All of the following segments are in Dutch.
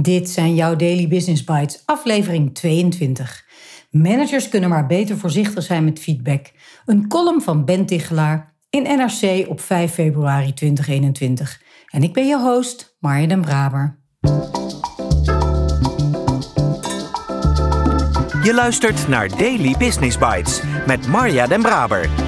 Dit zijn jouw Daily Business Bites, aflevering 22. Managers kunnen maar beter voorzichtig zijn met feedback. Een column van Ben Tichelaar in NRC op 5 februari 2021. En ik ben je host, Marja den Braber. Je luistert naar Daily Business Bites met Marja den Braber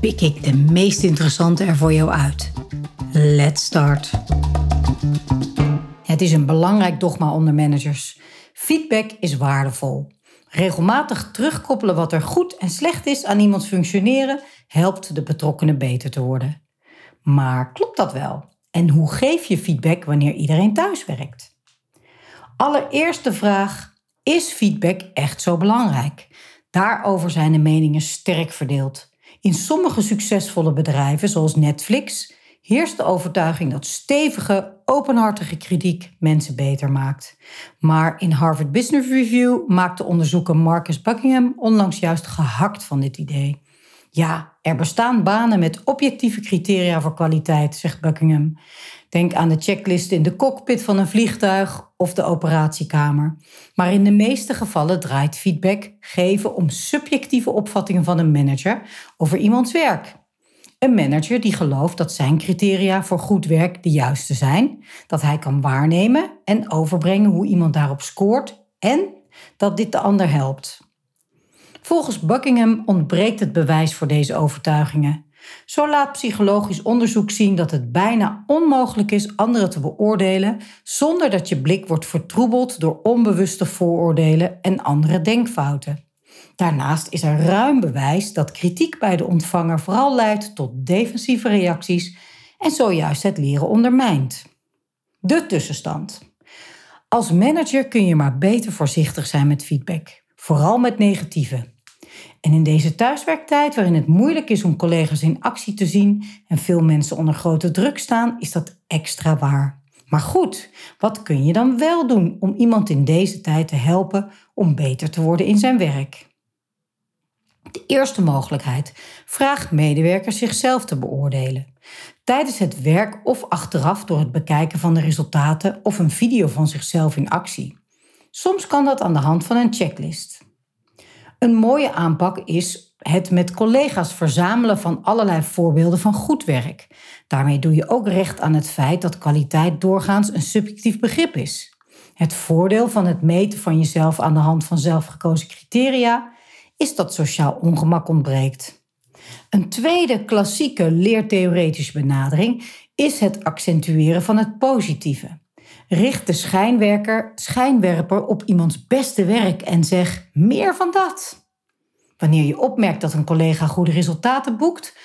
pik ik de meest interessante er voor jou uit. Let's start. Het is een belangrijk dogma onder managers. Feedback is waardevol. Regelmatig terugkoppelen wat er goed en slecht is aan iemands functioneren helpt de betrokkenen beter te worden. Maar klopt dat wel? En hoe geef je feedback wanneer iedereen thuis werkt? Allereerst de vraag: is feedback echt zo belangrijk? Daarover zijn de meningen sterk verdeeld. In sommige succesvolle bedrijven, zoals Netflix, heerst de overtuiging dat stevige, openhartige kritiek mensen beter maakt. Maar in Harvard Business Review maakte onderzoeker Marcus Buckingham onlangs juist gehakt van dit idee. Ja, er bestaan banen met objectieve criteria voor kwaliteit, zegt Buckingham. Denk aan de checklist in de cockpit van een vliegtuig of de operatiekamer. Maar in de meeste gevallen draait feedback geven om subjectieve opvattingen van een manager over iemands werk. Een manager die gelooft dat zijn criteria voor goed werk de juiste zijn, dat hij kan waarnemen en overbrengen hoe iemand daarop scoort en dat dit de ander helpt. Volgens Buckingham ontbreekt het bewijs voor deze overtuigingen. Zo laat psychologisch onderzoek zien dat het bijna onmogelijk is anderen te beoordelen zonder dat je blik wordt vertroebeld door onbewuste vooroordelen en andere denkfouten. Daarnaast is er ruim bewijs dat kritiek bij de ontvanger vooral leidt tot defensieve reacties en zojuist het leren ondermijnt. De tussenstand. Als manager kun je maar beter voorzichtig zijn met feedback, vooral met negatieve. En in deze thuiswerktijd, waarin het moeilijk is om collega's in actie te zien en veel mensen onder grote druk staan, is dat extra waar. Maar goed, wat kun je dan wel doen om iemand in deze tijd te helpen om beter te worden in zijn werk? De eerste mogelijkheid: vraag medewerkers zichzelf te beoordelen. Tijdens het werk of achteraf door het bekijken van de resultaten of een video van zichzelf in actie. Soms kan dat aan de hand van een checklist. Een mooie aanpak is het met collega's verzamelen van allerlei voorbeelden van goed werk. Daarmee doe je ook recht aan het feit dat kwaliteit doorgaans een subjectief begrip is. Het voordeel van het meten van jezelf aan de hand van zelfgekozen criteria is dat sociaal ongemak ontbreekt. Een tweede klassieke leertheoretische benadering is het accentueren van het positieve. Richt de schijnwerker, schijnwerper op iemands beste werk en zeg meer van dat. Wanneer je opmerkt dat een collega goede resultaten boekt,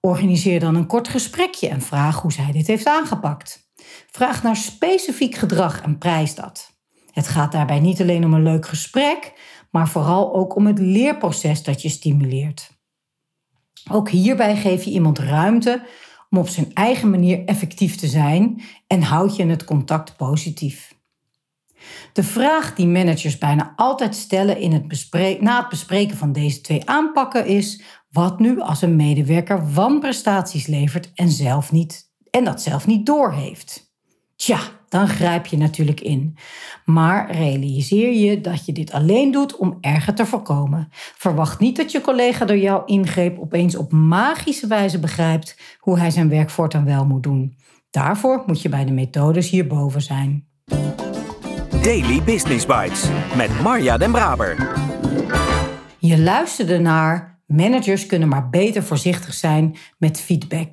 organiseer dan een kort gesprekje en vraag hoe zij dit heeft aangepakt. Vraag naar specifiek gedrag en prijs dat. Het gaat daarbij niet alleen om een leuk gesprek, maar vooral ook om het leerproces dat je stimuleert. Ook hierbij geef je iemand ruimte om op zijn eigen manier effectief te zijn en houd je het contact positief. De vraag die managers bijna altijd stellen in het na het bespreken van deze twee aanpakken is: wat nu als een medewerker wanprestaties levert en, zelf niet, en dat zelf niet doorheeft? Tja, dan grijp je natuurlijk in. Maar realiseer je dat je dit alleen doet om erger te voorkomen. Verwacht niet dat je collega door jouw ingreep opeens op magische wijze begrijpt hoe hij zijn werk voortaan wel moet doen. Daarvoor moet je bij de methodes hierboven zijn. Daily Business Bites met Marja Den Braber. Je luisterde naar Managers kunnen maar beter voorzichtig zijn met feedback.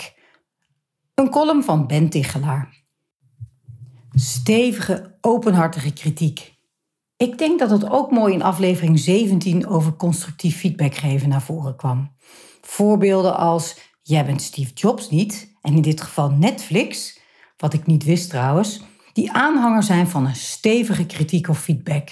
Een column van Ben Tichelaar. Stevige, openhartige kritiek. Ik denk dat het ook mooi in aflevering 17 over constructief feedback geven naar voren kwam. Voorbeelden als: Jij bent Steve Jobs niet, en in dit geval Netflix, wat ik niet wist trouwens. die aanhanger zijn van een stevige kritiek of feedback.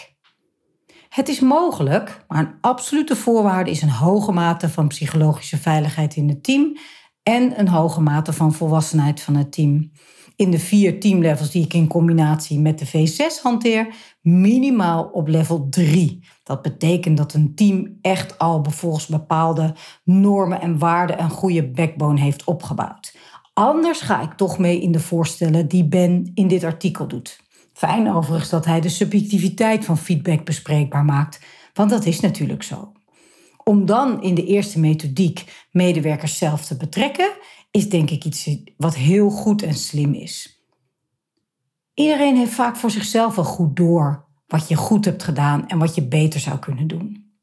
Het is mogelijk, maar een absolute voorwaarde is een hoge mate van psychologische veiligheid in het team en een hoge mate van volwassenheid van het team. In de vier teamlevels die ik in combinatie met de V6 hanteer, minimaal op level 3. Dat betekent dat een team echt al volgens bepaalde normen en waarden een goede backbone heeft opgebouwd. Anders ga ik toch mee in de voorstellen die Ben in dit artikel doet. Fijn overigens dat hij de subjectiviteit van feedback bespreekbaar maakt, want dat is natuurlijk zo. Om dan in de eerste methodiek medewerkers zelf te betrekken, is denk ik iets wat heel goed en slim is. Iedereen heeft vaak voor zichzelf wel goed door wat je goed hebt gedaan en wat je beter zou kunnen doen.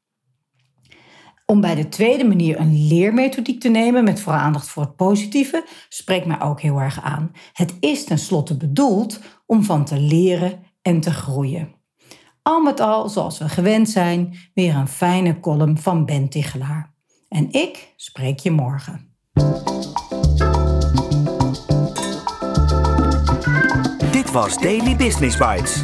Om bij de tweede manier een leermethodiek te nemen met vooral aandacht voor het positieve, spreekt mij ook heel erg aan. Het is tenslotte bedoeld om van te leren en te groeien. Al met al, zoals we gewend zijn, weer een fijne column van Ben Tichelaar. En ik spreek je morgen. Dit was Daily Business Bites.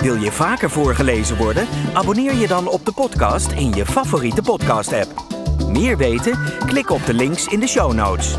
Wil je vaker voorgelezen worden? Abonneer je dan op de podcast in je favoriete podcast-app. Meer weten? Klik op de links in de show notes.